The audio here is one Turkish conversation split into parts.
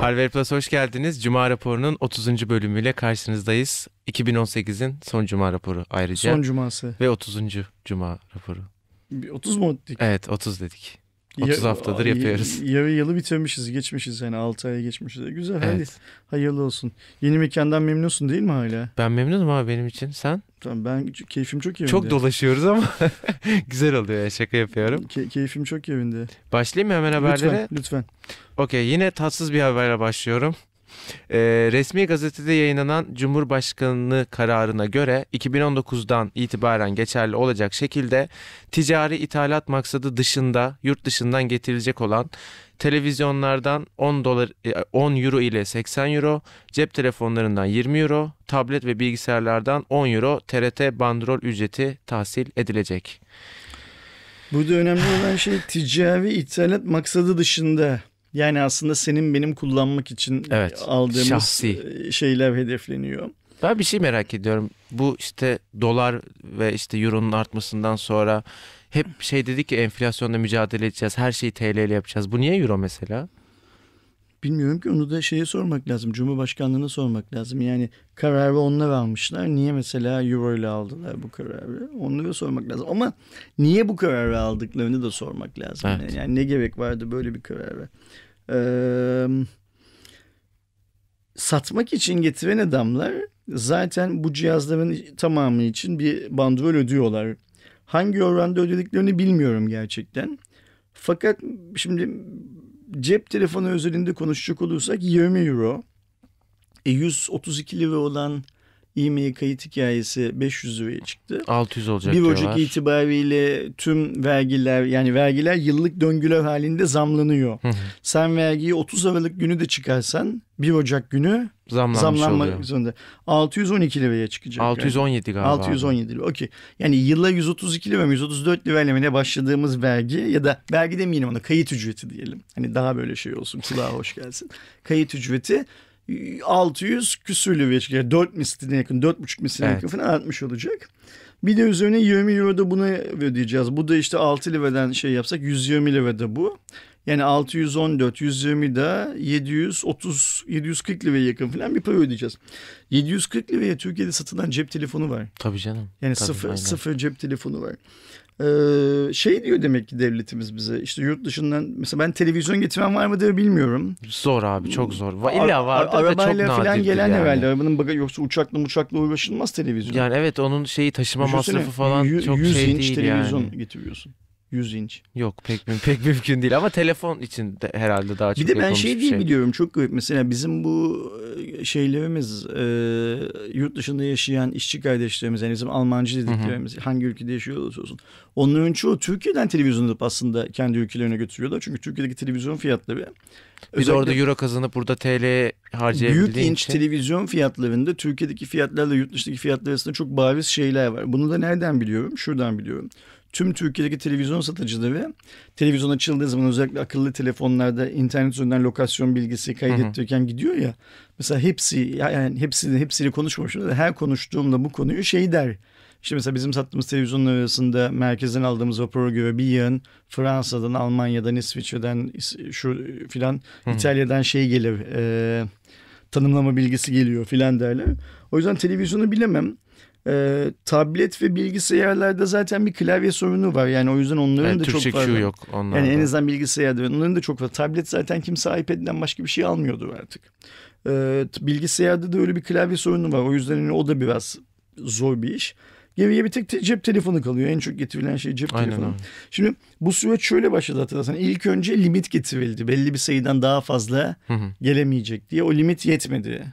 Harvard Plus hoş geldiniz. Cuma raporunun 30. bölümüyle karşınızdayız. 2018'in son Cuma raporu ayrıca. Son cuması. Ve 30. Cuma raporu. Bir 30 mu dedik? Evet 30 dedik. 30 haftadır yapıyoruz. Yarı yılı bitirmişiz, geçmişiz yani 6 aya geçmişiz. Güzel hadi Evet. hayırlı olsun. Yeni mekandan memnunsun değil mi hala? Ben memnunum abi benim için. Sen? Tamam ben keyfim çok yerinde. Çok dolaşıyoruz ama güzel oluyor ya şaka yapıyorum. Ke- keyfim çok yerinde. Başlayayım mı hemen haberlere? Lütfen, lütfen. Okey yine tatsız bir haberle başlıyorum. Ee, resmi gazetede yayınlanan Cumhurbaşkanlığı kararına göre 2019'dan itibaren geçerli olacak şekilde ticari ithalat maksadı dışında yurt dışından getirilecek olan televizyonlardan 10 dolar e, 10 euro ile 80 euro, cep telefonlarından 20 euro, tablet ve bilgisayarlardan 10 euro TRT bandrol ücreti tahsil edilecek. Burada önemli olan şey ticari ithalat maksadı dışında. Yani aslında senin benim kullanmak için Evet, aldığımız şahsi. e, şeyler hedefleniyor. Ben bir şey merak ediyorum. Bu işte dolar ve işte euronun artmasından sonra hep şey dedik ki enflasyonla mücadele edeceğiz. Her şeyi TL ile yapacağız. Bu niye euro mesela? Bilmiyorum ki onu da şeye sormak lazım. Cumhurbaşkanlığına sormak lazım. Yani kararı onlar almışlar. Niye mesela euro ile aldılar bu kararı? Onlara sormak lazım. Ama niye bu kararı aldıklarını da sormak lazım. Evet. Yani ne gerek vardı böyle bir karara? Ee, satmak için getiren adamlar zaten bu cihazların tamamı için bir bandrol ödüyorlar. Hangi oranda ödediklerini bilmiyorum gerçekten. Fakat şimdi cep telefonu özelinde konuşacak olursak 20 euro. E 132 lira olan e-mail kayıt hikayesi 500 liraya çıktı. 600 olacak 1 diyorlar. Ocak itibariyle tüm vergiler yani vergiler yıllık döngüler halinde zamlanıyor. Sen vergiyi 30 Aralık günü de çıkarsan 1 Ocak günü Zamlanmış zamlanmak oluyor. zorunda. 612 liraya çıkacak. yani. 617 galiba. 617 lira. Okey. Yani yıla 132 lira mı 134 lirayla mı ne başladığımız vergi ya da vergi demeyelim ona kayıt ücreti diyelim. Hani daha böyle şey olsun kulağa hoş gelsin. Kayıt ücreti e, 600 küsür liraya çıkacak. 4 misline yakın 4,5 misline Evet. yakın falan artmış olacak. Bir de üzerine 20 euro da buna ödeyeceğiz. Bu da işte 6 liradan şey yapsak 120 lira da bu. Yani 614, 120 da 730, 740 liraya yakın falan bir para ödeyeceğiz. 740 liraya Türkiye'de satılan cep telefonu var. Tabii canım. Yani Tabii, sıfır, aynen. sıfır cep telefonu var. Ee, şey diyor demek ki devletimiz bize işte yurt dışından mesela ben televizyon getiren var mı diye bilmiyorum. Zor abi çok zor. İlla var da, ar- da çok arabayla falan gelen yani. herhalde arabanın bagajı yoksa uçakla uçakla uğraşılmaz televizyon. Yani evet onun şeyi taşıma Düşünsene, masrafı falan çok 100 şey inç değil televizyon yani. getiriyorsun. 100 inç. Yok pek pek mümkün değil ama telefon için de herhalde daha çok Bir de ben şey diye biliyorum çok garip. Mesela bizim bu e, şeylerimiz e, yurt dışında yaşayan işçi kardeşlerimiz yani bizim Almancı dediklerimiz hangi ülkede yaşıyor olursa olsun. Onların çoğu Türkiye'den televizyon alıp aslında kendi ülkelerine götürüyorlar. Çünkü Türkiye'deki televizyon fiyatları özellikle orada euro kazanıp burada TL büyük harcayabildiğin inç için. televizyon fiyatlarında Türkiye'deki fiyatlarla yurt dışındaki fiyatlar arasında çok bariz şeyler var. Bunu da nereden biliyorum? Şuradan biliyorum. Tüm Türkiye'deki televizyon satıcıları televizyon açıldığı zaman özellikle akıllı telefonlarda internet üzerinden lokasyon bilgisi kaydettirirken gidiyor ya. Mesela hepsi yani hepsi hepsiyle konuşmamışım da her konuştuğumda bu konuyu şey der. İşte mesela bizim sattığımız televizyonlar arasında merkezden aldığımız rapora göre bir yığın Fransa'dan, Almanya'dan, İsviçre'den, İs- şu filan İtalya'dan şey gelir. E, tanımlama bilgisi geliyor filan derler. O yüzden televizyonu bilemem. E, tablet ve bilgisayarlarda zaten bir klavye sorunu var. Yani o yüzden onların Evet, da Türkçe çok fazla. Q yok onlarda. Yani en azından bilgisayarda onların da çok fazla. Tablet zaten kimse iPad'den başka bir şey almıyordu artık. E, bilgisayarda da öyle bir klavye sorunu var. O yüzden hani o da biraz zor bir iş. Geriye bir tek te- cep telefonu kalıyor. En çok getirilen şey cep Aynen telefonu. öyle. Şimdi bu süreç şöyle başladı hatırlarsan. İlk önce limit getirildi. Belli bir sayıdan daha fazla Hı hı. gelemeyecek diye. O limit yetmedi.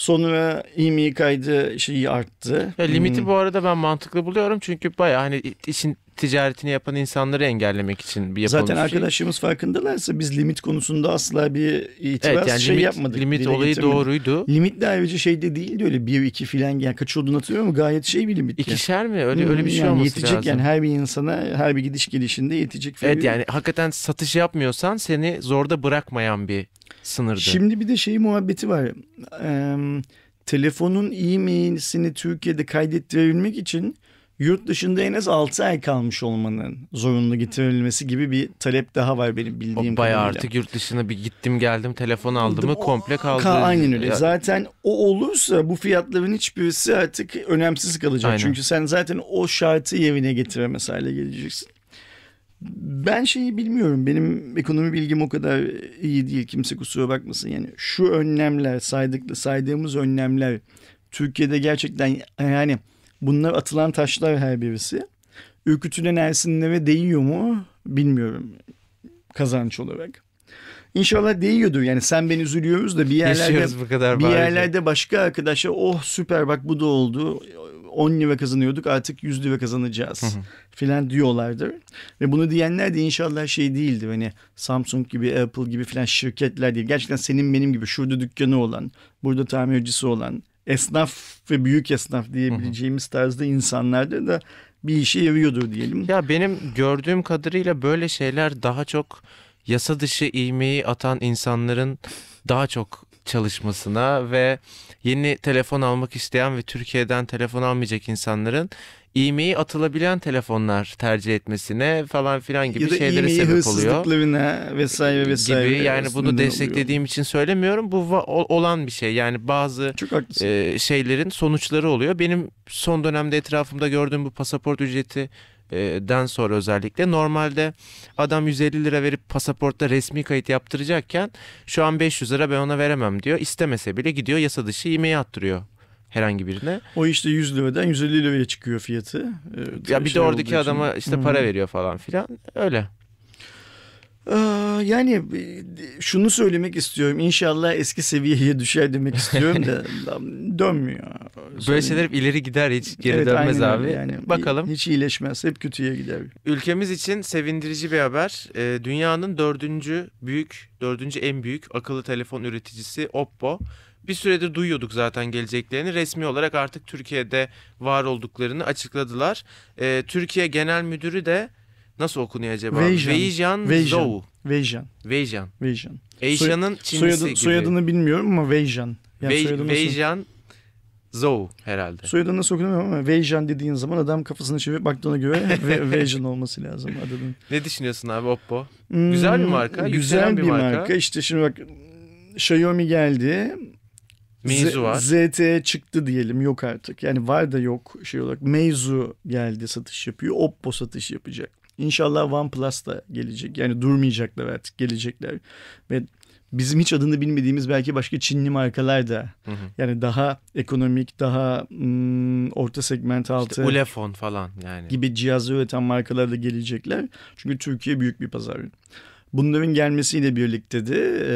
Sonra IMEI kaydı şeyi arttı. Ya limiti Hmm. bu arada ben mantıklı buluyorum çünkü baya hani işin ticaretini yapan insanları engellemek için bir yapılmış Zaten şey. arkadaşlarımız farkındalarsa biz limit konusunda asla bir itiraz Evet yani şey limit, yapmadık. limit dile olayı getirmedik. doğruydu. Limit de ayrıca şeyde değildi öyle bir iki filan yani kaç olduğunu hatırlıyorum ama gayet şey bir limit. İkişer mi? Öyle öyle bir şey yani olması yetecek lazım. yani her bir insana her bir gidiş gelişinde yetecek. Evet bir- yani hakikaten satış yapmıyorsan seni zorda bırakmayan bir sınırdı. Şimdi bir de şey muhabbeti var. Ee, telefonun e-mail'sini Türkiye'de kaydettirebilmek için yurt dışında en az 6 ay kalmış olmanın zorunlu getirilmesi gibi bir talep daha var benim bildiğim O bayağı kadarıyla. artık yurt dışına bir gittim geldim telefon aldım mı komple kaldı. Ka- aynen öyle. Ya- Zaten o olursa bu fiyatların hiçbirisi artık önemsiz kalacak. Aynen. Çünkü sen zaten o şartı yerine getiremez hale geleceksin. Ben şeyi bilmiyorum. Benim ekonomi bilgim o kadar iyi değil. Kimse kusura bakmasın. Yani şu önlemler, saydık, saydığımız önlemler Türkiye'de gerçekten yani bunlar atılan taşlar her birisi. Ürkütülen Ersinlere değiyor mu bilmiyorum kazanç olarak. İnşallah değiyordur. Yani sen ben üzülüyoruz da bir yerlerde Yaşıyoruz bu kadar bir yerlerde başka arkadaşlar oh süper bak bu da oldu. 10 lira kazanıyorduk artık 100 lira kazanacağız filan diyorlardır. Ve bunu diyenler de inşallah şey değildir. Hani Samsung gibi Apple gibi filan şirketler değil. Gerçekten senin benim gibi şurada dükkanı olan, burada tamircisi olan, esnaf ve büyük esnaf diyebileceğimiz tarzda insanlardır da bir işe yarıyordur diyelim. Ya benim gördüğüm kadarıyla böyle şeyler daha çok yasa dışı iğmeyi atan insanların daha çok çalışmasına ve yeni telefon almak isteyen ve Türkiye'den telefon almayacak insanların iğmeyi atılabilen telefonlar tercih etmesine falan filan gibi ya da şeylere iğmeyi sebep oluyor. hırsızlıklarına vesaire vesaire. Gibi yani bunu neden oluyor. desteklediğim için söylemiyorum. Bu olan bir şey. Yani bazı e, şeylerin sonuçları oluyor. Benim son dönemde etrafımda gördüğüm bu pasaport ücreti e, den sonra özellikle normalde adam 150 lira verip pasaportta resmi kayıt yaptıracakken şu an 500 lira ben ona veremem diyor. İstemese bile gidiyor yasa dışı iğmeyi attırıyor herhangi birine. O işte 100 liradan 150 liraya çıkıyor fiyatı. Ee, Ya bir de şey oradaki olduğu için. adama işte para veriyor falan filan. Öyle. Ee, yani e, şunu söylemek istiyorum. İnşallah eski seviyeye düşer demek istiyorum da dönmüyor. Böyle şeyler hep ileri gider hiç geri Evet, dönmez abi. Yani. Bakalım. Hiç iyileşmez. Hep kötüye gider. Ülkemiz için sevindirici bir haber. Ee, dünyanın dördüncü büyük, dördüncü en büyük akıllı telefon üreticisi Oppo. Bir süredir duyuyorduk zaten geleceklerini. Resmi olarak artık Türkiye'de var olduklarını açıkladılar. Ee, Türkiye Genel Müdürü de nasıl okunuyor acaba? Weijian. Zhou. Veyjan. Weijian. Veyjan. Asia'nın Çinlisi Soyadı, gibi. soyadını bilmiyorum ama Veyjan. Yani Wei- Weijian Zhou herhalde. soyadı nasıl okunuyor ama Veyjan dediğin zaman adam kafasını çevirip baktığına göre Veyjan olması lazım adının. Ne düşünüyorsun abi Oppo? Hmm, Güzel bir marka, Güzel bir bir marka. marka. İşte şimdi bak Xiaomi geldi. Meizu var. ZTE çıktı diyelim yok artık. Yani var da yok şey olarak. Meizu geldi satış yapıyor. Oppo satış yapacak. İnşallah OnePlus da gelecek. Yani durmayacaklar artık gelecekler. Ve bizim hiç adını bilmediğimiz belki başka Çinli markalar da Hı hı. yani daha ekonomik, daha mm, orta segment altı İşte Ulefone falan yani. gibi cihazı üreten markalar da gelecekler. Çünkü Türkiye büyük bir pazar. Bunların gelmesiyle birlikte de e,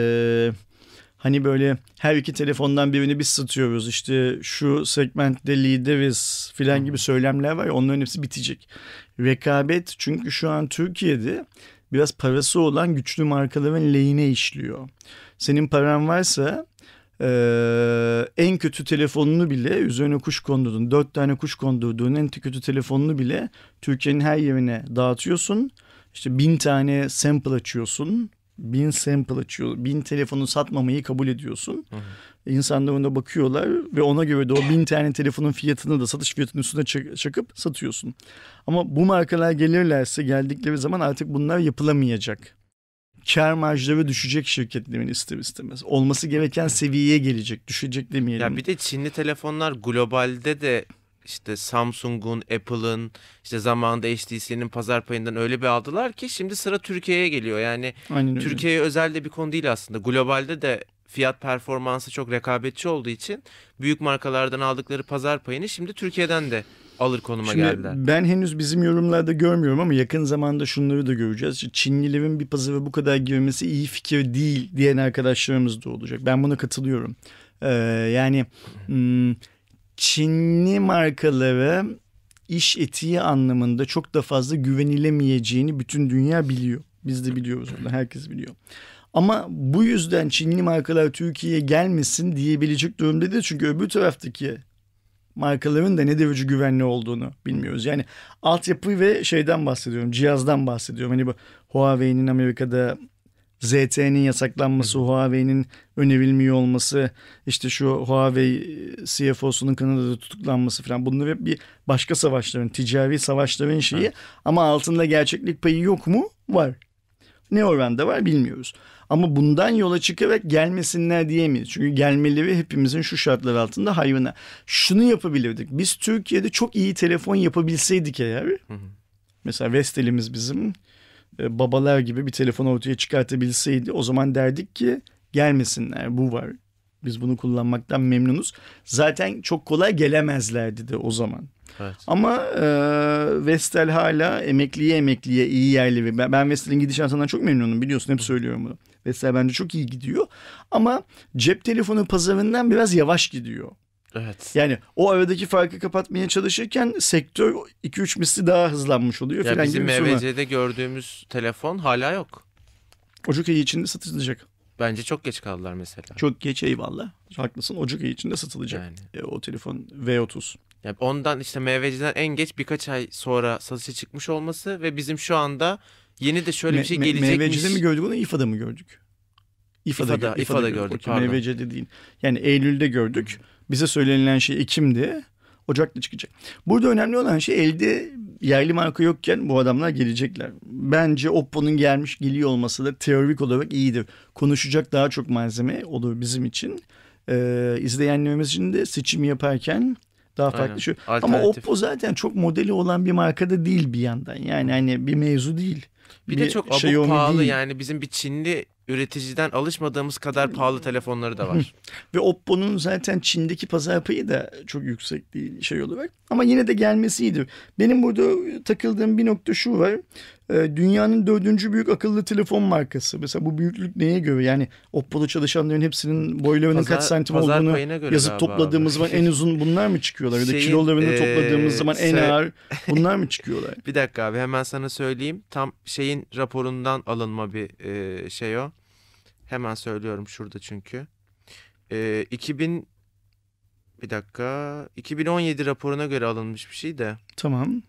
hani böyle her iki telefondan birini biz satıyoruz. İşte şu segmentte lideriz filan gibi söylemler var ya onların hepsi bitecek. Rekabet çünkü şu an Türkiye'de biraz parası olan güçlü markaların lehine işliyor. Senin paran varsa ee, en kötü telefonunu bile üzerine kuş kondurdun. Dört tane kuş kondurduğun en kötü telefonunu bile Türkiye'nin her yerine dağıtıyorsun. İşte bin tane sample açıyorsun. Bin sample açıyor. Bin telefonu satmamayı kabul ediyorsun. Hı hı. İnsanlar ona bakıyorlar ve ona göre de o bin tane telefonun fiyatını da satış fiyatının üstüne çak- çakıp satıyorsun. Ama bu markalar gelirlerse geldikleri zaman artık bunlar yapılamayacak. Kar marjları düşecek şirketlerin ister istemez. Olması gereken seviyeye gelecek. Düşecek demeyelim. Ya bir de Çinli telefonlar globalde de işte Samsung'un, Apple'ın, işte zamanında HTC'nin pazar payından öyle bir aldılar ki şimdi sıra Türkiye'ye geliyor. Yani. Türkiye'ye özel de bir konu değil aslında. Globalde de fiyat performansı çok rekabetçi olduğu için büyük markalardan aldıkları pazar payını şimdi Türkiye'den de alır konuma Şimdi geldiler. ben henüz bizim yorumlarda görmüyorum ama yakın zamanda şunları da göreceğiz. Çinlilerin bir pazara bu kadar girmesi iyi fikir değil diyen arkadaşlarımız da olacak. Ben buna katılıyorum. Ee, yani hmm, Çinli markalara iş etiği anlamında çok da fazla güvenilemeyeceğini bütün dünya biliyor. Biz de biliyoruz bunu. Herkes biliyor. Ama bu yüzden Çinli markalar Türkiye'ye gelmesin diyebilecek durumda değil. Çünkü öbür taraftaki markaların da ne derece güvenli olduğunu bilmiyoruz. Yani altyapı ve şeyden bahsediyorum. Cihazdan bahsediyorum. Hani bu Huawei'nin Amerika'da ZTE'nin yasaklanması, Huawei'nin önerilmiyor olması, işte şu Huawei CFO'sunun Kanada'da tutuklanması falan bunlar hep bir başka savaşların, ticari savaşların şeyi Evet. ama altında gerçeklik payı yok mu? Var. Ne oranda var bilmiyoruz. Ama bundan yola çıkarak gelmesinler diyemeyiz. Çünkü gelmeleri hepimizin şu şartlar altında hayvana. Şunu yapabilirdik. Biz Türkiye'de çok iyi telefon yapabilseydik eğer. Mesela Vestel'imiz bizim e, babalar gibi bir telefon ortaya çıkartabilseydi o zaman derdik ki gelmesinler bu var. Biz bunu kullanmaktan memnunuz. Zaten çok kolay gelemezlerdi de o zaman. Evet. Ama e, Vestel hala emekliye emekliye iyi yerleri. Ben, ben Vestel'in gidişatından çok memnunum biliyorsun hep söylüyorum bunu. Vestel bence çok iyi gidiyor. Ama cep telefonu pazarından biraz yavaş gidiyor. Evet. Yani o aradaki farkı kapatmaya çalışırken sektör 2-3 misli daha hızlanmış oluyor. Ya falan bizim. MVC'de gördüğümüz telefon hala yok. Ocak ayı içinde satılacak. Bence çok geç kaldılar mesela. Çok geç eyvallah. Haklısın Ocak ayı içinde satılacak. Yani. E, o telefon V30. Ya ondan işte MVC'den en geç birkaç ay sonra satışa çıkmış olması ve bizim şu anda yeni de şöyle bir şey Me- gelecekmiş. MVC'de mi gördük onu İFA'da mı gördük? İFA'da, gö- İFA'da gördük, Okey, pardon. MVC'de değil. Yani Eylül'de gördük. Bize söylenilen şey Ekim'di. Ocak'ta çıkacak. Burada önemli olan şey elde yerli marka yokken bu adamlar gelecekler. Bence Oppo'nun gelmiş geliyor olması da teorik olarak iyidir. Konuşacak daha çok malzeme olur bizim için. Ee, izleyenlerimiz için de seçim yaparken daha farklı Aynen. şey. Ama. Oppo zaten çok modeli olan bir marka da değil bir yandan. Yani hani bir mevzu değil. Bir de çok abuk Xiaomi pahalı değil. yani bizim bir Çinli üreticiden alışmadığımız kadar pahalı telefonları da var. Ve Oppo'nun zaten Çin'deki pazar payı da çok yüksek değil şey olarak. Ama yine de gelmesi iyidir. Benim burada takıldığım bir nokta şu var. Ee, Dünyanın dördüncü büyük akıllı telefon markası. Mesela bu büyüklük neye göre? Yani Oppo'da çalışanların hepsinin boylarının Pazar- kaç santim olduğunu yazıp topladığımız abi. zaman en uzun bunlar mı çıkıyorlar? Ya da kilolarını ee, topladığımız zaman en ağır bunlar mı çıkıyorlar? bir dakika abi hemen sana söyleyeyim. Tam şeyin raporundan alınma bir e, şey o. Hemen söylüyorum şurada çünkü. E, 2000 bir dakika 2017 raporuna göre alınmış bir şey de Tamam.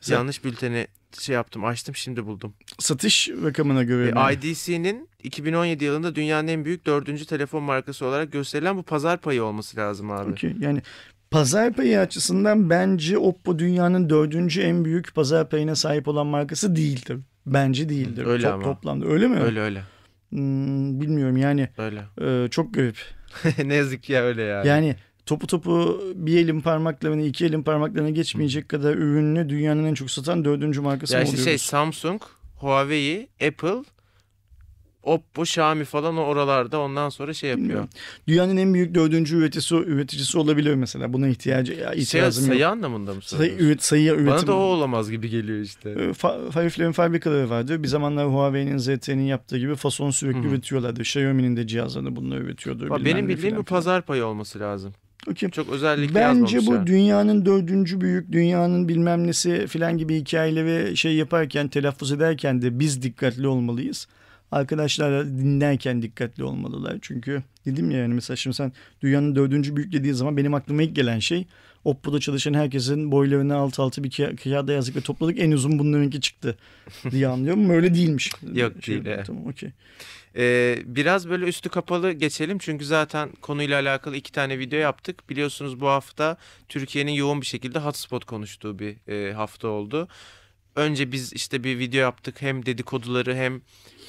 Mesela yanlış bülteni şey yaptım açtım şimdi buldum. satış rakamına göre mi? E, IDC'nin 2017 yılında dünyanın en büyük dördüncü telefon markası olarak gösterilen bu pazar payı olması lazım abi. Okey. Yani pazar payı açısından bence Oppo dünyanın dördüncü en büyük pazar payına sahip olan markası değildir. Bence değildir. Öyle Top- ama. Toplamda öyle mi? Öyle öyle. Hmm, bilmiyorum yani Öyle. e, çok garip. ne yazık ki ya öyle yani. Yani topu topu bir elin parmaklarını iki elin parmaklarına geçmeyecek kadar ürünlü dünyanın en çok satan dördüncü markası ya işte oluyoruz? şey Samsung, Huawei, Apple, Oppo, Xiaomi falan oralarda ondan sonra şey yapıyor. Bilmiyorum. Dünyanın en büyük dördüncü üreticisi, üreticisi olabilir mesela. Buna ihtiyacı Şey, ihtiyacım sayı yok. anlamında mı Sayı, üret, sayı üretim. Bana da o olamaz gibi geliyor işte. E, fa- fabrikaları vardı. Bir zamanlar Huawei'nin ZTE'nin yaptığı gibi fason sürekli Hı hı. üretiyorlardı. Xiaomi'nin de cihazlarını bununla üretiyordu. Benim bildiğim bir pazar payı olması lazım. Okey. Çok özellikle Bence bu yazmamışlar. dünyanın dördüncü büyük, dünyanın bilmem nesi filan gibi hikayeleri şey yaparken, telaffuz ederken de biz dikkatli olmalıyız. Arkadaşlar dinlerken dikkatli olmalılar. Çünkü dedim ya yani mesela şimdi sen dünyanın dördüncü büyük dediği zaman benim aklıma ilk gelen şey Oppo'da çalışan herkesin boylarını alt altı bir kağıda yazdık ve topladık en uzun bunlarınki çıktı diye anlıyorum. Öyle değilmiş. Yok, değil, evet. Tamam okey. Ee, biraz böyle üstü kapalı geçelim çünkü zaten konuyla alakalı iki tane video yaptık. Biliyorsunuz bu hafta Türkiye'nin yoğun bir şekilde hotspot konuştuğu bir e, hafta oldu. Önce biz işte bir video yaptık hem dedikoduları hem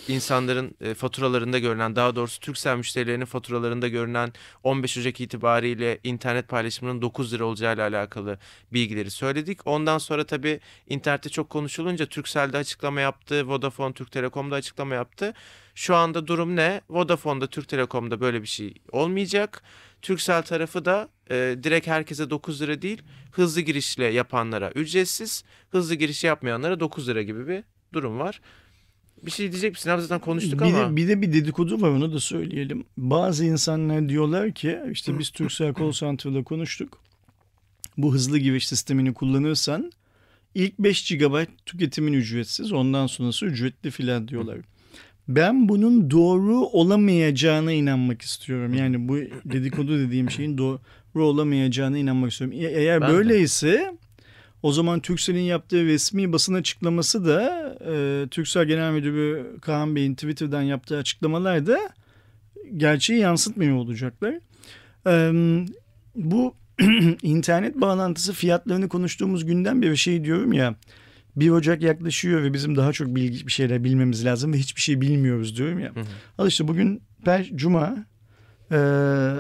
insanların e, faturalarında görünen daha doğrusu Turkcell müşterilerinin faturalarında görünen 15 Ocak itibariyle internet paylaşımının 9 lira olacağı ile alakalı bilgileri söyledik. Ondan sonra tabii internette çok konuşulunca Turkcell'de açıklama yaptı, Vodafone, Türk Telekom'da açıklama yaptı. Şu anda durum ne? Vodafone'da, Türk Telekom'da böyle bir şey olmayacak. Turkcell tarafı da e, direkt herkese 9 lira değil, hızlı girişle yapanlara ücretsiz, hızlı giriş yapmayanlara 9 lira gibi bir durum var. Bir şey diyecek misin? Abi zaten konuştuk bir ama. De, bir de bir dedikodu var onu da söyleyelim. Bazı insanlar diyorlar ki işte biz Turkcell Call Center'da konuştuk. Bu hızlı giriş sistemini kullanırsan ilk 5 GB tüketimin ücretsiz ondan sonrası ücretli filan diyorlar. Ben bunun doğru olamayacağına inanmak istiyorum. Yani bu dedikodu dediğim şeyin doğru olamayacağına inanmak istiyorum. E- Eğer Ben de. böyleyse O zaman Turkcell'in yaptığı resmi basın açıklaması da e, Turkcell Genel Müdürü Kaan Bey'in Twitter'dan yaptığı açıklamalar da gerçeği yansıtmıyor olacaklar. E, bu internet bağlantısı fiyatlarını konuştuğumuz günden beri şey diyorum ya 1 Ocak yaklaşıyor ve bizim daha çok bilgi bir şeyler bilmemiz lazım ve hiçbir şey bilmiyoruz diyorum ya. Hı hı. Al işte bugün per cuma e,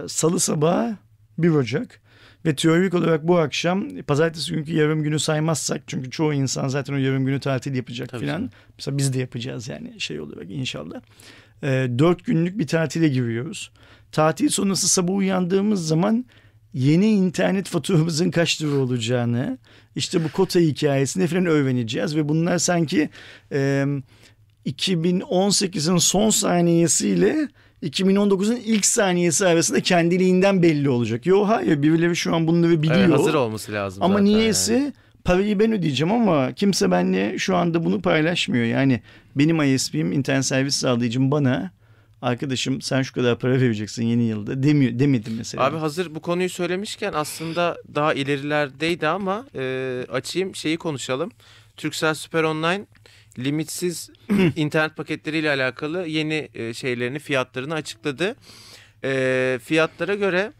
salı sabahı 1 Ocak ve teorik olarak bu akşam pazartesi günkü yarım günü saymazsak çünkü çoğu insan zaten o yarım günü tatil yapacak Tabii filan. Mesela biz de yapacağız yani şey olarak inşallah. E, 4 günlük bir tatile giriyoruz. Tatil sonrası sabah uyandığımız zaman yeni internet faturamızın kaç lira olacağını işte bu kota hikayesini falan öğreneceğiz ve bunlar sanki e, 2018'in son saniyesiyle 2019'un ilk saniyesi arasında kendiliğinden belli olacak. Yok hayır birileri şu an bunları biliyor. Evet, hazır olması lazım Ama niyeyse yani. parayı ben ödeyeceğim ama kimse benimle şu anda bunu paylaşmıyor. Yani benim ISP'm internet servis sağlayıcım bana arkadaşım sen şu kadar para vereceksin yeni yılda demiyor demedim mesela. Abi hazır bu konuyu söylemişken aslında daha ilerilerdeydi ama e, açayım şeyi konuşalım. Turkcell Super Online limitsiz internet paketleriyle alakalı yeni e, şeylerini fiyatlarını açıkladı. E, fiyatlara göre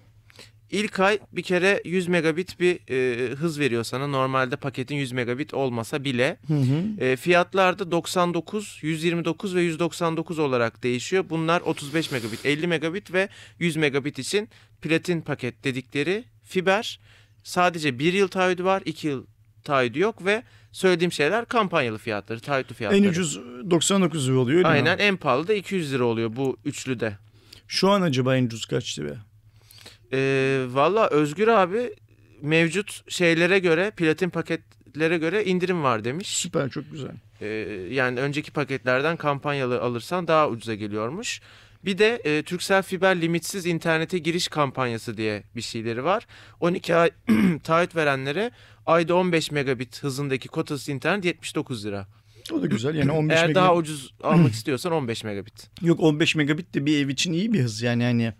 İlk ay bir kere 100 megabit bir e, hız veriyor sana. Normalde paketin 100 megabit olmasa bile. Hı hı. E, fiyatlar da 99, 129 ve 199 olarak değişiyor. Bunlar 35 megabit, 50 megabit ve 100 megabit için platin paket dedikleri fiber. Sadece bir yıl taahhüdü var, iki yıl taahhüdü yok ve söylediğim şeyler kampanyalı fiyatları, taahhütlü fiyatları. En ucuz 99 lira oluyor. Aynen mi? en pahalı da 200 lira oluyor bu üçlüde. Şu an acaba en ucuz kaç lira? Ee, Valla Özgür abi mevcut şeylere göre platin paketlere göre indirim var demiş. Süper çok güzel. Ee, yani önceki paketlerden kampanyalı alırsan daha ucuza geliyormuş. Bir de e, Turkcell Fiber limitsiz internete giriş kampanyası diye bir şeyleri var. 12 ay taahhüt verenlere ayda 15 megabit hızındaki kotası internet 79 lira. O da güzel yani 15 Eğer megabit. daha ucuz almak istiyorsan 15 megabit. Yok 15 megabit de bir ev için iyi bir hız yani hani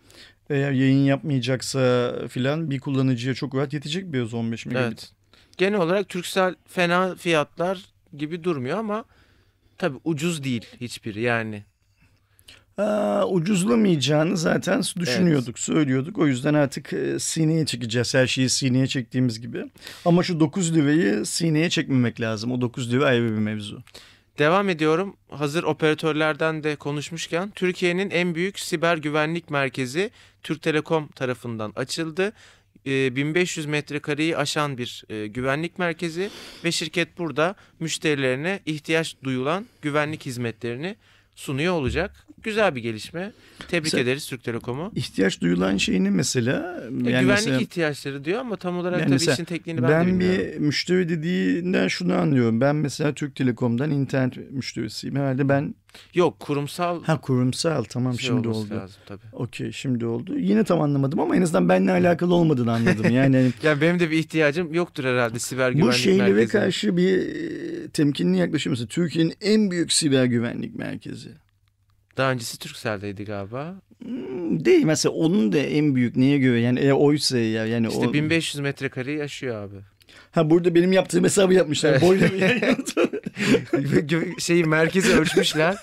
eğer yayın yapmayacaksa filan bir kullanıcıya çok rahat yetecek bir hız 15 megabit. Evet. Genel olarak Turkcell fena fiyatlar gibi durmuyor ama tabii ucuz değil hiçbiri yani. Aa, ucuzlamayacağını zaten düşünüyorduk, evet. söylüyorduk. O yüzden artık e, sineye çekeceğiz. Her şeyi sineye çektiğimiz gibi. Ama şu 9 lirayı sineye çekmemek lazım. O 9 lira ayrı bir mevzu. Devam ediyorum. Hazır operatörlerden de konuşmuşken Türkiye'nin en büyük siber güvenlik merkezi Türk Telekom tarafından açıldı. 1500 ee, metrekareyi aşan bir e, güvenlik merkezi ve şirket burada müşterilerine ihtiyaç duyulan güvenlik hizmetlerini sunuyor olacak. Güzel bir gelişme. Tebrik mesela, ederiz Türk Telekom'u. İhtiyaç duyulan şeyini mesela... E, yani güvenlik mesela, ihtiyaçları diyor ama tam olarak yani tabii işin tekniğini ben, ben de bilmiyorum. Ben bir müşteri dediğinden şunu anlıyorum. Ben mesela Türk Telekom'dan internet müşterisiyim. Herhalde ben... Yok kurumsal... Ha kurumsal tamam şey şimdi oldu. Lazım, tabii. Okey şimdi oldu. Yine tam anlamadım ama en azından benimle alakalı olmadığını anladım. Yani hani yani benim de bir ihtiyacım yoktur herhalde siber güvenlik merkezi. Bu şeylere karşı bir e, temkinli yaklaşım mesela Türkiye'nin en büyük siber güvenlik merkezi. Daha öncesi Turkcell'deydi galiba. Hmm, değil mesela onun da en büyük neye göre yani e, oysa ya yani işte o... 1500 metrekare yaşıyor abi. Ha burada benim yaptığım hesabı yapmışlar. Evet. Boyla şeyi merkezi ölçmüşler.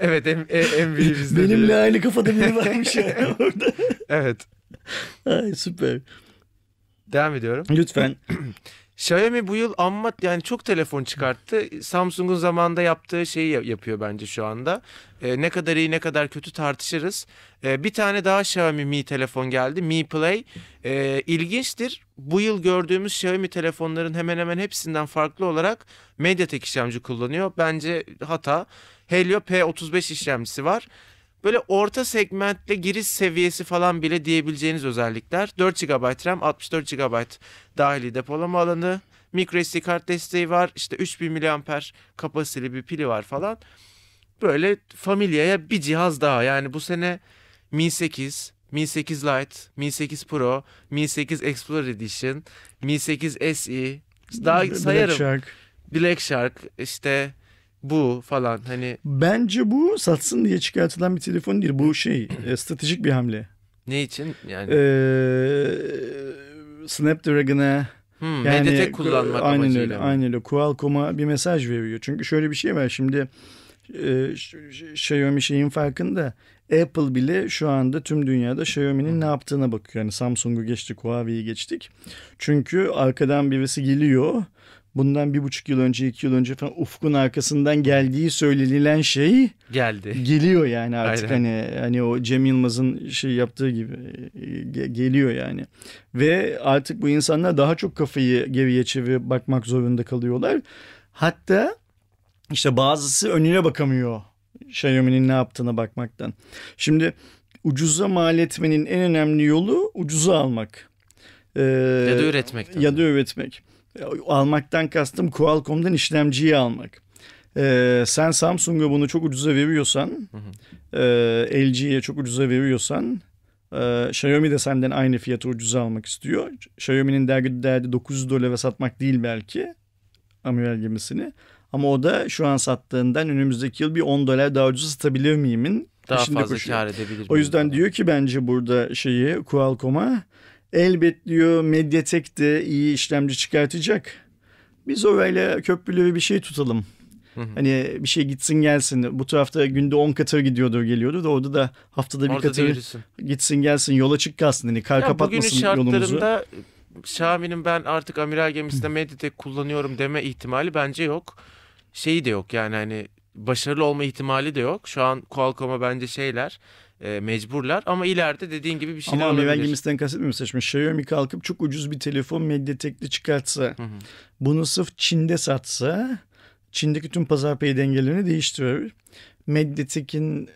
Evet en, en, en bizde. Benimle diye. aynı kafada biri varmış ya orada. evet. Ay süper. Devam ediyorum. Lütfen. Xiaomi bu yıl amma yani çok telefon çıkarttı. Samsung'un zamanında yaptığı şeyi yapıyor bence şu anda. Ee, ne kadar iyi ne kadar kötü tartışırız. Ee, bir tane daha Xiaomi Mi telefon geldi. Mi Play. Ee, ilginçtir. Bu yıl gördüğümüz Xiaomi telefonların hemen hemen hepsinden farklı olarak MediaTek işlemci kullanıyor. Bence hata. Helio P35 işlemcisi var böyle orta segmentle giriş seviyesi falan bile diyebileceğiniz özellikler. 4 GB RAM, 64 GB dahili depolama alanı, microSD kart desteği var. İşte 3000 mAh kapasiteli bir pili var falan. Böyle familyaya bir cihaz daha. Yani bu sene Mi 8, Mi 8 Lite, Mi 8 Pro, Mi 8 Explorer Edition, Mi 8 SE daha Black sayarım. Shark. Black Shark işte bu falan hani. Bence bu satsın diye çıkartılan bir telefon değil. Bu şey e, stratejik bir hamle. Ne için yani? Ee, Snapdragon'a Hmm, yani, Mediatek kullanmak aynen amacıyla. öyle, aynen öyle. Qualcomm'a bir mesaj veriyor. Çünkü şöyle bir şey var. Şimdi e, Xiaomi şeyin farkında. Apple bile şu anda tüm dünyada Xiaomi'nin ne yaptığına bakıyor. Yani Samsung'u geçtik, Huawei'yi geçtik. Çünkü arkadan birisi geliyor. Bundan bir buçuk yıl önce, iki yıl önce falan Ufk'un arkasından geldiği söylenilen şey geldi. Geliyor yani artık Aynen. hani hani o Cem Yılmaz'ın şey yaptığı gibi e, geliyor yani. Ve artık bu insanlar daha çok kafayı geriye çevirip bakmak zorunda kalıyorlar. Hatta işte bazısı önüne bakamıyor Xiaomi'nin ne yaptığına bakmaktan. Şimdi ucuza mal etmenin en önemli yolu ucuza almak. Ee, ya da üretmek. Ya da üretmek. Almaktan kastım Qualcomm'dan işlemciyi almak. Ee, sen Samsung'a bunu çok ucuza veriyorsan, E, LG'ye çok ucuza veriyorsan, e, Xiaomi de senden aynı fiyatı ucuza almak istiyor. Xiaomi'nin derdi, derdi 900 dolara satmak değil belki amiral gemisini. Ama o da şu an sattığından önümüzdeki yıl bir 10 dolar daha ucuz satabilir miyimin daha fazla koşuyor. kar edebilir O yüzden diyor ki bence burada şeyi Qualcomm'a elbet diyor Mediatek de iyi işlemci çıkartacak. Biz orayla köprülü bir şey tutalım. Hani bir şey gitsin gelsin. Bu tarafta günde 10 katır gidiyordu geliyordu da orada da haftada bir Orada katır gitsin gelsin yola çık kalsın. Hani kar ya kapatmasın yolumuzu. Bugünün şartlarında Xiaomi'nin ben artık amiral gemisinde Mediatek kullanıyorum deme ihtimali bence yok. Şeyi de yok yani hani başarılı olma ihtimali de yok. Şu an Qualcomm'a bence şeyler e, mecburlar ama ileride dediğin gibi bir şeyler ama olabilir. Ama amiral gemisinden kastetmiyorum saçma. Xiaomi kalkıp çok ucuz bir telefon Mediatek'li çıkartsa hı hı. bunu sırf Çin'de satsa Çin'deki tüm pazar payı dengelerini değiştiriyor. Mediatek'in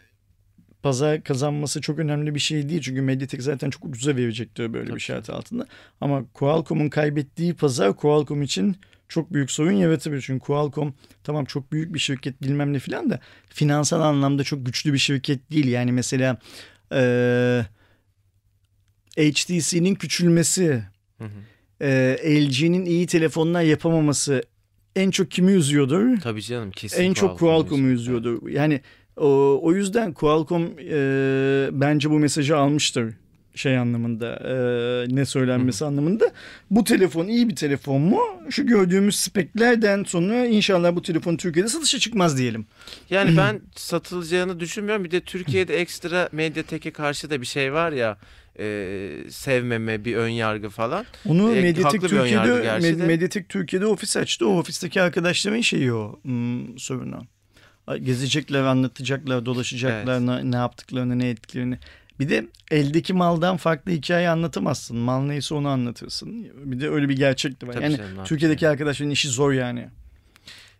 pazar kazanması çok önemli bir şey değil. Çünkü Mediatek zaten çok ucuza verecektir böyle Tabii. bir şart altında. Ama Qualcomm'un kaybettiği pazar Qualcomm için çok büyük sorun yaratabilir. Çünkü Qualcomm tamam çok büyük bir şirket bilmem ne filan da finansal anlamda çok güçlü bir şirket değil. Yani mesela e, HTC'nin küçülmesi, E, LG'nin iyi telefonlar yapamaması en çok kimi üzüyordur? Tabii canım kesin. En çok Qualcomm'u üzüyordur. Yani o, o yüzden Qualcomm e, bence bu mesajı almıştır şey anlamında e, ne söylenmesi Hı. anlamında. Bu telefon iyi bir telefon mu? Şu gördüğümüz speklerden sonra inşallah bu telefon Türkiye'de satışa çıkmaz diyelim. Yani ben satılacağını düşünmüyorum. Bir de Türkiye'de ekstra Mediatek'e karşı da bir şey var ya e, sevmeme bir ön yargı falan. Onu e, Mediatek Türkiye'de Med, Mediatek Türkiye'de ofis açtı. O ofisteki arkadaşların şeyi o hmm, sorunu. Gezecekler, anlatacaklar, dolaşacaklar, evet. ne, ne yaptıklarını, ne ettiklerini. Bir de eldeki maldan farklı hikaye anlatamazsın. Mal neyse onu anlatırsın. Bir de öyle bir gerçek de var. Tabii yani canım, Türkiye'deki arkadaşların işi zor yani.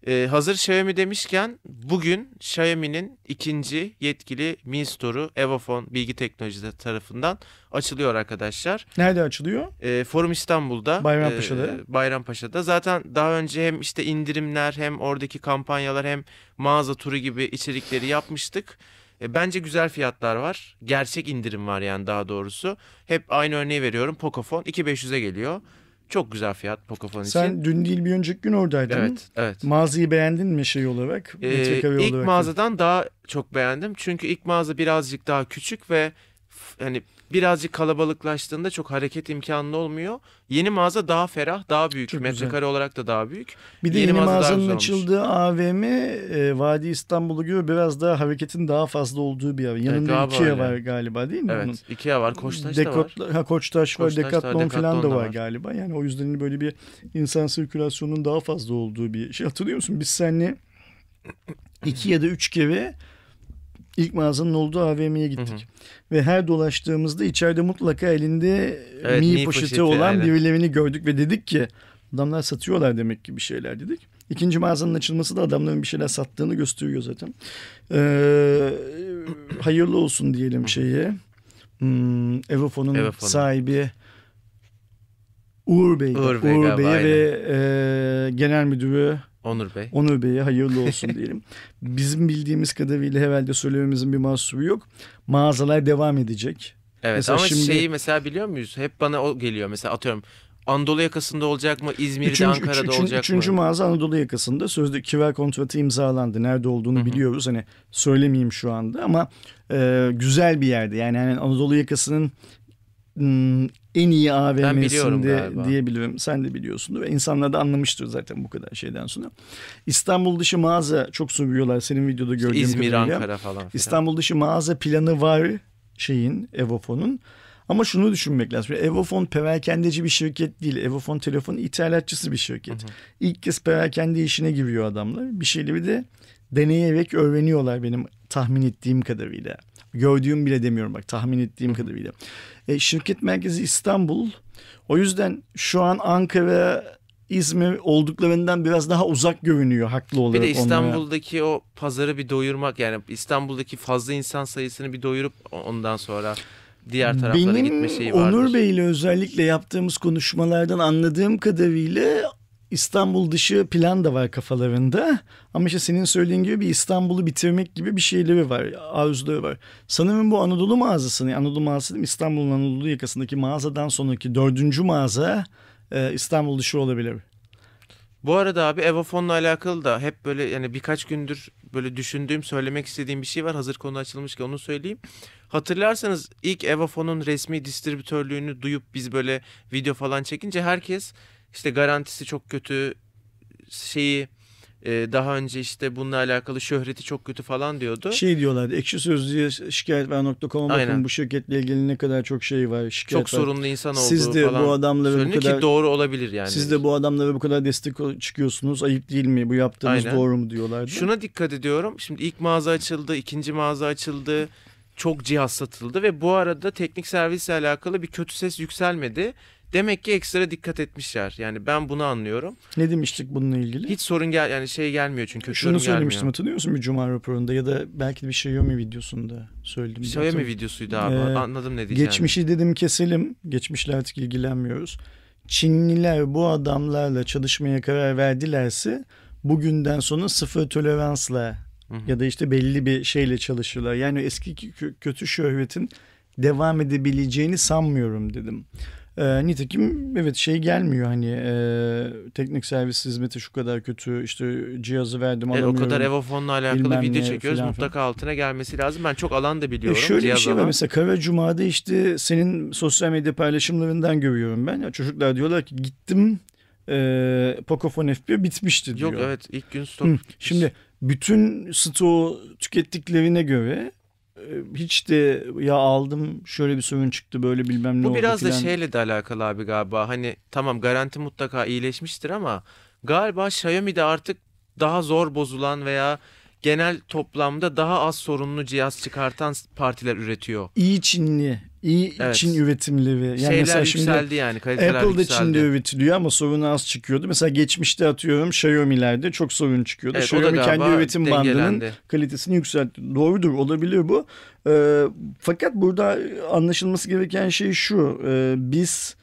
Ee, hazır Xiaomi demişken bugün Xiaomi'nin ikinci yetkili Mi Store'u Evofon Bilgi Teknolojileri tarafından açılıyor arkadaşlar. Nerede açılıyor? Ee, Forum İstanbul'da. Bayrampaşa'da. E, Bayrampaşa'da. Zaten daha önce hem işte indirimler hem oradaki kampanyalar hem mağaza turu gibi içerikleri yapmıştık. E, bence güzel fiyatlar var. Gerçek indirim var yani daha doğrusu. Hep aynı örneği veriyorum. Pocophone 2500'e geliyor. Çok güzel fiyat Pocophone için. Sen dün değil bir önceki gün oradaydın. Evet, evet. Mağazayı beğendin mi şey olarak? Ee, ilk olarak. mağazadan daha çok beğendim. Çünkü ilk mağaza birazcık daha küçük ve hani birazcık kalabalıklaştığında çok hareket imkanlı olmuyor. Yeni mağaza daha ferah, daha büyük. Çok Metrekare güzel. olarak da daha büyük. Bir de yeni, yeni mağazanın açıldığı AVM e, Vadi İstanbul'u göre biraz daha hareketin daha fazla olduğu bir yer. Yanında evet, Ikea var galiba değil mi? Evet, onun? Ikea var, Koçtaş Dekot, da var. Ha, Koçtaş, var, Decathlon falan da var, var galiba. Yani o yüzden böyle bir insan sirkülasyonunun daha fazla olduğu bir şey. Hatırlıyor musun? Biz seninle iki ya da üç kere ilk mağazanın olduğu AVM'ye gittik. Hı hı. Ve her dolaştığımızda içeride mutlaka elinde evet, mi, mi poşeti, poşeti olan aynen. birilerini gördük ve dedik ki adamlar satıyorlar demek ki bir şeyler dedik. İkinci mağazanın açılması da adamların bir şeyler sattığını gösteriyor zaten. Ee, hayırlı olsun diyelim şeye. Hmm, Evofon'un Evofon. sahibi Uğur Bey, Uğur, Bey Uğur Bey'e ve e, genel müdürü Onur Bey. Onur Bey'e hayırlı olsun diyelim. Bizim bildiğimiz kadarıyla herhalde söylememizin bir mahsuru yok. Mağazalar devam edecek. Evet mesela ama şimdi... şeyi mesela biliyor muyuz? Hep bana o geliyor. Mesela atıyorum Anadolu yakasında olacak mı? İzmir'de, üçüncü, Ankara'da üçüncü, olacak üçüncü mı? Üçüncü mağaza Anadolu yakasında. Sözde kiver kontratı imzalandı. Nerede olduğunu Hı-hı. biliyoruz. Hani söylemeyeyim şu anda ama e, güzel bir yerde. Yani hani Anadolu yakasının en iyi AVM'sinde diyebilirim. Sen de biliyorsundur ve insanlar da anlamıştır zaten bu kadar şeyden sonra. İstanbul dışı mağaza çok soruyorlar senin videoda gördüğüm İzmir, kadarıyla. Ankara falan filan. İstanbul dışı mağaza planı var şeyin Evofon'un. Ama şunu düşünmek lazım. Evofon perakendeci bir şirket değil. Evofon telefon ithalatçısı bir şirket. İlk kez perakende işine giriyor adamlar. Bir şeyleri de deneyerek öğreniyorlar benim tahmin ettiğim kadarıyla. Gördüğüm bile demiyorum bak tahmin ettiğim kadarıyla. E, şirket merkezi İstanbul. O yüzden şu an Ankara, İzmir olduklarından biraz daha uzak görünüyor haklı Bir olarak. de onlara. İstanbul'daki o pazarı bir doyurmak yani İstanbul'daki fazla insan sayısını bir doyurup ondan sonra diğer taraflara Benim gitme şeyi vardır. Onur Bey ile özellikle yaptığımız konuşmalardan anladığım kadarıyla İstanbul dışı plan da var kafalarında. Ama işte senin söylediğin gibi bir İstanbul'u bitirmek gibi bir şeyleri var, arzuları var. Sanırım bu Anadolu mağazasını, Anadolu mağazası değil mi? İstanbul'un Anadolu yakasındaki mağazadan sonraki dördüncü mağaza e, İstanbul dışı olabilir. Bu arada abi Evofon'la alakalı da hep böyle yani birkaç gündür böyle düşündüğüm, söylemek istediğim bir şey var. Hazır konu açılmışken onu söyleyeyim. Hatırlarsanız ilk Evofon'un resmi distribütörlüğünü duyup biz böyle video falan çekince herkes işte garantisi çok kötü şeyi e, daha önce işte bununla alakalı şöhreti çok kötü falan diyordu. Şey diyorlardı ekşi sözlüğe şikayet ver.com'a bakın Aynen. bu şirketle ilgili ne kadar çok şey var. Şikayet çok var. sorunlu insan olduğu Siz de falan bu adamları bu kadar ki doğru olabilir yani. Siz de bu adamlara bu kadar destek çıkıyorsunuz. Ayıp değil mi? Bu yaptığınız Aynen. doğru mu diyorlardı. Şuna dikkat ediyorum. Şimdi ilk mağaza açıldı, ikinci mağaza açıldı. Çok cihaz satıldı ve bu arada teknik servisle alakalı bir kötü ses yükselmedi. Demek ki ekstra dikkat etmişler. Yani ben bunu anlıyorum. Ne demiştik bununla ilgili? Hiç sorun gel yani şey gelmiyor çünkü kötü Şunu söylemiştim gelmiyor. hatırlıyor musun bir Cuma raporunda ya da belki de bir Xiaomi videosunda söyledim. Xiaomi videosuydu abi. Ee, Anladım ne diyeceğini. Geçmişi dedim keselim. Geçmişle artık ilgilenmiyoruz. Çinliler bu adamlarla çalışmaya karar verdilerse bugünden sonra sıfır toleransla Hı hı. ya da işte belli bir şeyle çalışırlar. Yani eski kö- kötü şöhretin devam edebileceğini sanmıyorum dedim. Ee, nitekim evet şey gelmiyor hani e, teknik servis hizmeti şu kadar kötü işte cihazı verdim Evet, o alamıyorum. kadar Evofon'la alakalı video çekiyoruz. filan Mutlaka altına gelmesi lazım. Ben çok alan da E biliyorum. şöyle bir şey var alan. mesela Kara Cuma'da işte senin sosyal medya paylaşımlarından görüyorum ben. Ya çocuklar diyorlar ki gittim e, Pocophone F1 bitmişti diyor. Yok evet ilk gün stok. Hı, Şimdi bütün stoğu tükettiklerine göre e, hiç de ya aldım şöyle bir sorun çıktı böyle bilmem ne Bu oldu biraz da filan. şeyle de alakalı abi galiba. Hani tamam garanti mutlaka iyileşmiştir ama galiba Xiaomi'de artık daha zor bozulan veya genel toplamda daha az sorunlu cihaz çıkartan partiler üretiyor. İyi Çinli, iyi Evet. Çin üretimleri. Yani Şeyler mesela şimdi yani kaliteler Apple'da yükseldi. Çin'de üretiliyor ama sorunu az çıkıyordu. Mesela geçmişte atıyorum Xiaomi'lerde çok sorun çıkıyordu. Evet, Xiaomi kendi üretim bandının dengelendi. kalitesini yükseltti. Doğrudur olabilir bu. Ee, fakat burada anlaşılması gereken şey şu. Ee, biz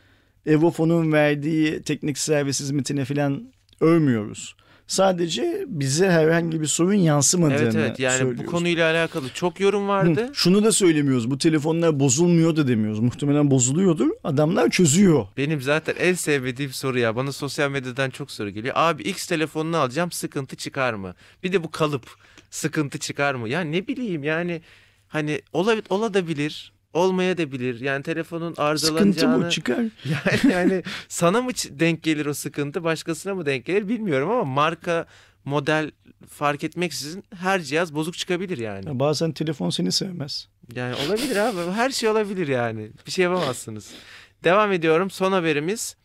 Evofon'un verdiği teknik servis hizmetine falan övmüyoruz. Sadece bize herhangi bir sorun yansımadığını Evet evet yani bu söylüyoruz. konuyla alakalı çok yorum Hı, vardı. Şunu da söylemiyoruz. Bu telefonlar bozulmuyor da demiyoruz. Muhtemelen bozuluyordur. Adamlar çözüyor. Benim zaten en sevmediğim soru ya. Bana sosyal medyadan çok soru geliyor. Abi X telefonunu alacağım sıkıntı çıkar mı? Bir de bu kalıp sıkıntı çıkar mı? Ya ne bileyim yani hani ola, ola da bilir. Olmaya da bilir. Yani telefonun Sıkıntı arızalanacağını. bu çıkar. Yani, yani sana mı denk gelir o sıkıntı başkasına mı denk gelir bilmiyorum ama marka model fark etmeksizin her cihaz bozuk çıkabilir yani. Ya bazen telefon seni sevmez. Yani olabilir abi. Her şey olabilir yani. Bir şey yapamazsınız. Devam ediyorum. Son haberimiz.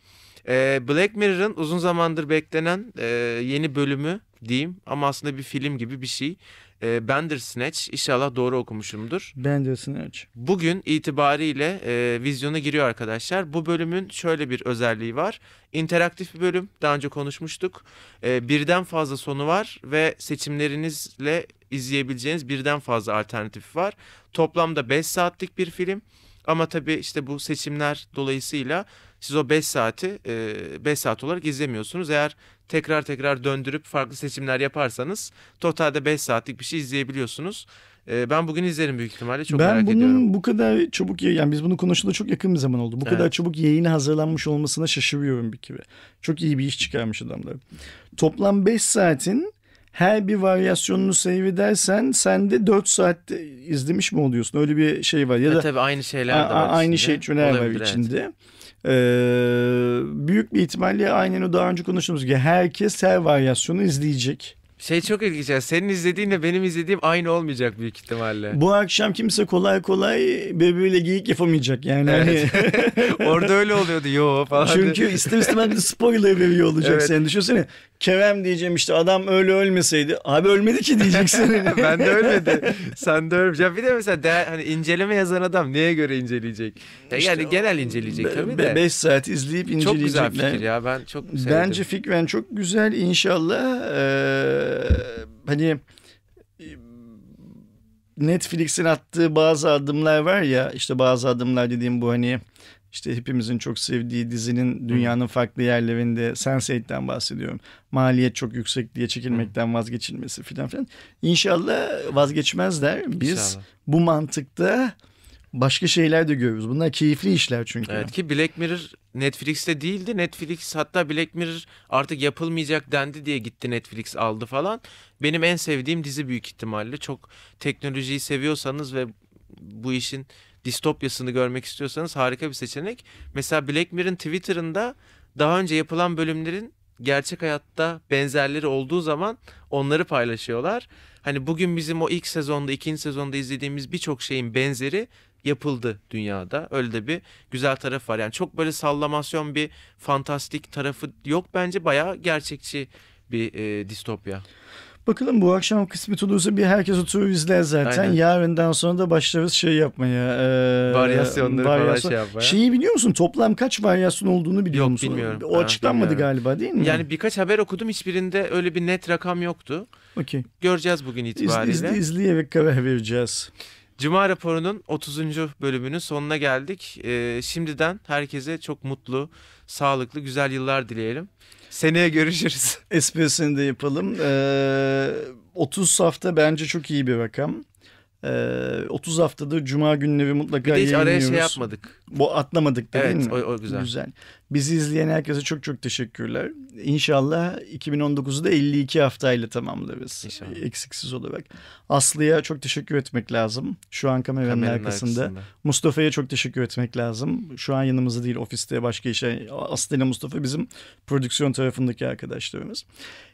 Ee, Black Mirror'ın uzun zamandır beklenen e, yeni bölümü diyeyim ama aslında bir film gibi bir şey. E, Bandersnatch. İnşallah doğru okumuşumdur. Benderson aç. Bugün itibariyle e, vizyona giriyor arkadaşlar. Bu bölümün şöyle bir özelliği var. İnteraktif bir bölüm. Daha önce konuşmuştuk. E, birden fazla sonu var ve seçimlerinizle izleyebileceğiniz birden fazla alternatif var. Toplamda 5 saatlik bir film. Ama tabii işte bu seçimler dolayısıyla siz o 5 saati 5 saat olarak izlemiyorsunuz. Eğer tekrar tekrar döndürüp farklı seçimler yaparsanız totalde 5 saatlik bir şey izleyebiliyorsunuz. E, ben bugün izlerim büyük ihtimalle. Çok ben merak bunun ediyorum. bu kadar çabuk yani biz bunu konuştuğunda çok yakın bir zaman oldu. Bu Evet. kadar çabuk yayına hazırlanmış olmasına şaşırıyorum bir kere. Çok iyi bir iş çıkarmış adamlar. Toplam 5 saatin her bir varyasyonunu seyredersen sen de 4 saatte izlemiş mi oluyorsun? Öyle bir şey var. Ya E, da tabii aynı şeyler de var aynı içinde. şeyler var Olabilir, evet. içinde. Ee, büyük bir ihtimalle aynen o daha önce konuştuğumuz gibi herkes her varyasyonu izleyecek. Şey çok ilginç ya. Senin izlediğinle benim izlediğim aynı olmayacak büyük ihtimalle. Bu akşam kimse kolay kolay birbiriyle geyik yapamayacak yani. Evet. Hani- Orada öyle oluyordu yo falan. Çünkü ister istemez bir spoiler veriyor olacak Evet. sen düşünsene. Kerem diyeceğim işte adam öyle ölmeseydi. Abi ölmedi ki diyeceksin. ben de ölmedi. Sen de ölmüş. Ya bir de mesela değer, hani inceleme yazan adam neye göre inceleyecek? Ya İşte yani genel inceleyecek tabii de. 5 saat izleyip çok inceleyecekler. güzel fikir ya. Ben çok sevdim. Bence fikren çok güzel. İnşallah eee, hani e, Netflix'in attığı bazı adımlar var ya işte bazı adımlar dediğim bu hani işte hepimizin çok sevdiği dizinin dünyanın farklı yerlerinde Sense8'den bahsediyorum. Maliyet çok yüksek diye çekilmekten vazgeçilmesi filan filan. İnşallah vazgeçmezler. Biz İnşallah. bu mantıkta başka şeyler de görürüz. Bunlar keyifli işler çünkü. Evet ki Black Mirror Netflix'te değildi. Netflix hatta Black Mirror artık yapılmayacak dendi diye gitti Netflix aldı falan. Benim en sevdiğim dizi büyük ihtimalle. Çok teknolojiyi seviyorsanız ve bu işin distopyasını görmek istiyorsanız harika bir seçenek. Mesela Black Mirror'ın Twitter'ında daha önce yapılan bölümlerin gerçek hayatta benzerleri olduğu zaman onları paylaşıyorlar. Hani bugün bizim o ilk sezonda, ikinci sezonda izlediğimiz birçok şeyin benzeri yapıldı dünyada. Öyle de bir güzel taraf var. Yani çok böyle sallamasyon bir fantastik tarafı yok bence. Bayağı gerçekçi bir e, distopya. Bakalım bu akşam kısmet olursa bir herkes oturur izler zaten. Aynen. Yarından sonra da başlarız şey yapmaya. e, Varyasyonları falan varyasyon- şey yapmaya. Şeyi biliyor musun? Toplam kaç varyasyon olduğunu biliyor Yok, musun? bilmiyorum. O Ha, açıklanmadı bilmiyorum. galiba değil mi? Yani birkaç haber okudum. Hiçbirinde öyle bir net rakam yoktu. Okey. Göreceğiz bugün itibariyle. izle, izleyerek karar vereceğiz. Cuma raporunun 30. bölümünün sonuna geldik. Ee, şimdiden herkese çok mutlu, sağlıklı, güzel yıllar dileyelim. Seneye görüşürüz. Esprisini de yapalım. Ee, 30 hafta bence çok iyi bir rakam. Ee, 30 haftada cuma günleri mutlaka Bir de hiç araya şey yapmadık. Bu atlamadık da Evet, değil mi? o, o güzel. Güzel. Bizi izleyen herkese çok çok teşekkürler. İnşallah 2019'u da 52 haftayla tamamlarız. İnşallah. Eksiksiz olarak. Aslı'ya çok teşekkür etmek lazım. Şu an kameranın, Kameranın arkasında. arkasında. Mustafa'ya çok teşekkür etmek lazım. Şu an yanımızda değil ofiste başka işe. Aslı ile Mustafa bizim prodüksiyon tarafındaki arkadaşlarımız.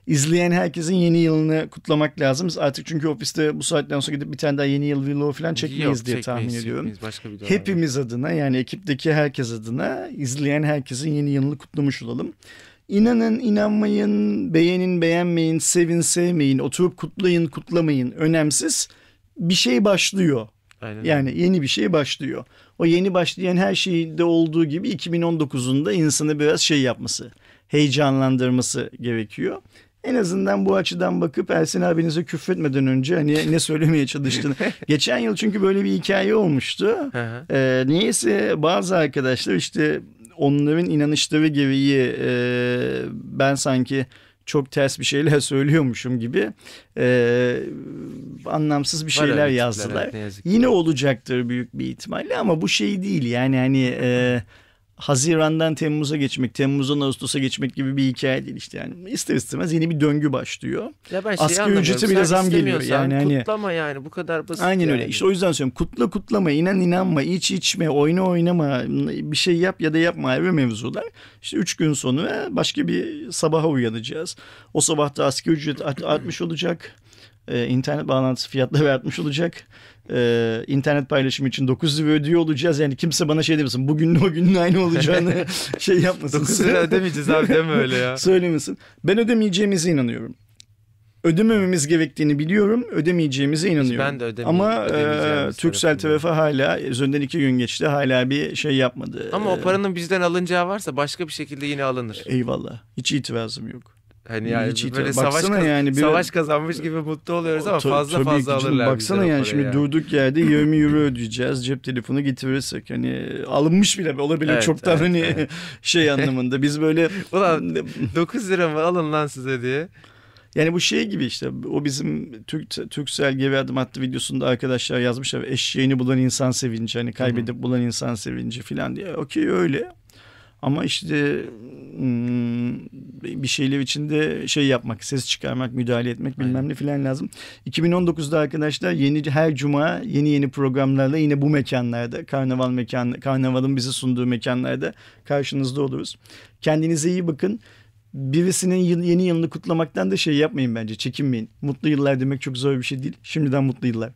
İzleyen herkesin yeni yılını kutlamak lazım. Artık çünkü ofiste bu saatten sonra gidip bir tane daha yeni yıl vlogu falan çekmeyiz Yok, diye çekmeyiz, tahmin ediyorum. çekmeyiz. Başka var. Hepimiz adına yani ekipteki herkes adına izleyen herkesin yeni yılını kutlamış olalım. İnanın inanmayın, beğenin beğenmeyin, sevin sevmeyin, oturup kutlayın kutlamayın önemsiz. Bir şey başlıyor. Aynen. Yani yeni bir şey başlıyor. O yeni başlayan her şeyde olduğu gibi 2019'un da insanı biraz şey yapması, heyecanlandırması gerekiyor. En azından bu açıdan bakıp Ersin abinize küfretmeden önce hani ne söylemeye çalıştığını. Geçen yıl çünkü böyle bir hikaye olmuştu. Ee, niyeyse bazı arkadaşlar işte onların inanışları gereği e, ben sanki çok ters bir şeyler söylüyormuşum gibi e, anlamsız bir Var şeyler yazdılar. evet, yazık ki. Yine olacaktır büyük bir ihtimalle ama bu şey değil yani hani e, Haziran'dan Temmuz'a geçmek, Temmuz'dan Ağustos'a geçmek gibi bir hikaye değil işte yani ister istemez yeni bir döngü başlıyor. Ya ben Asgari ücrete bile zam geliyor. Yani hani- Kutlama yani bu kadar basit. Aynen öyle. yani. İşte o yüzden söylüyorum. Kutla kutlama, inan inanma, iç içme, oyna oynama, bir şey yap ya da yapma ayrı mevzular. İşte üç gün sonra başka bir sabaha uyanacağız. O sabahta asgari ücret art- artmış olacak. Ee, internet bağlantısı fiyatları artmış olacak. Ee, internet paylaşımı için 9 lira ödüyor olacağız. Yani kimse bana şey demesin. Bugün o günün aynı olacağını şey yapmasın. 9 lira ödemeyeceğiz abi deme öyle ya. Söylemesin. Ben ödemeyeceğimize inanıyorum. Ödemememiz gerektiğini biliyorum. Ödemeyeceğimize inanıyorum. Ben de ödemeyeceğim- Ama e, Türksel tarafı hala üzerinden iki gün geçti. Hala bir şey yapmadı. Ama o paranın bizden alınacağı varsa başka bir şekilde yine alınır. Eyvallah. Hiç itirazım yok. Hani yani Hiç böyle itiraz- savaş, kaz- yani bir- savaş kazanmış gibi mutlu oluyoruz ama fazla tabii fazla ki alırlar Baksana yani şimdi ya. durduk yerde 20 euro ödeyeceğiz. Cep telefonu getirirsek hani alınmış bile olabilir Evet, çoktan evet, hani evet. şey anlamında. Biz böyle Ulan 9 lira mı alın lan size diye. Yani bu şey gibi işte o bizim Türk Türksel geri adım attı videosunda arkadaşlar yazmışlar eşeğini bulan insan sevinci hani kaybedip bulan insan sevinci falan diye. Okey öyle. Ama işte bir şeyler içinde şey yapmak, ses çıkarmak, müdahale etmek bilmem Aynen. ne filan lazım. 2019'da arkadaşlar yeni her cuma yeni yeni programlarla yine bu mekanlarda, karnaval mekan, karnavalın bizi sunduğu mekanlarda karşınızda oluruz. Kendinize iyi bakın. Birisinin yıl- yeni yılını kutlamaktan da şey yapmayın bence, çekinmeyin. Mutlu yıllar demek çok zor bir şey değil. Şimdiden mutlu yıllar.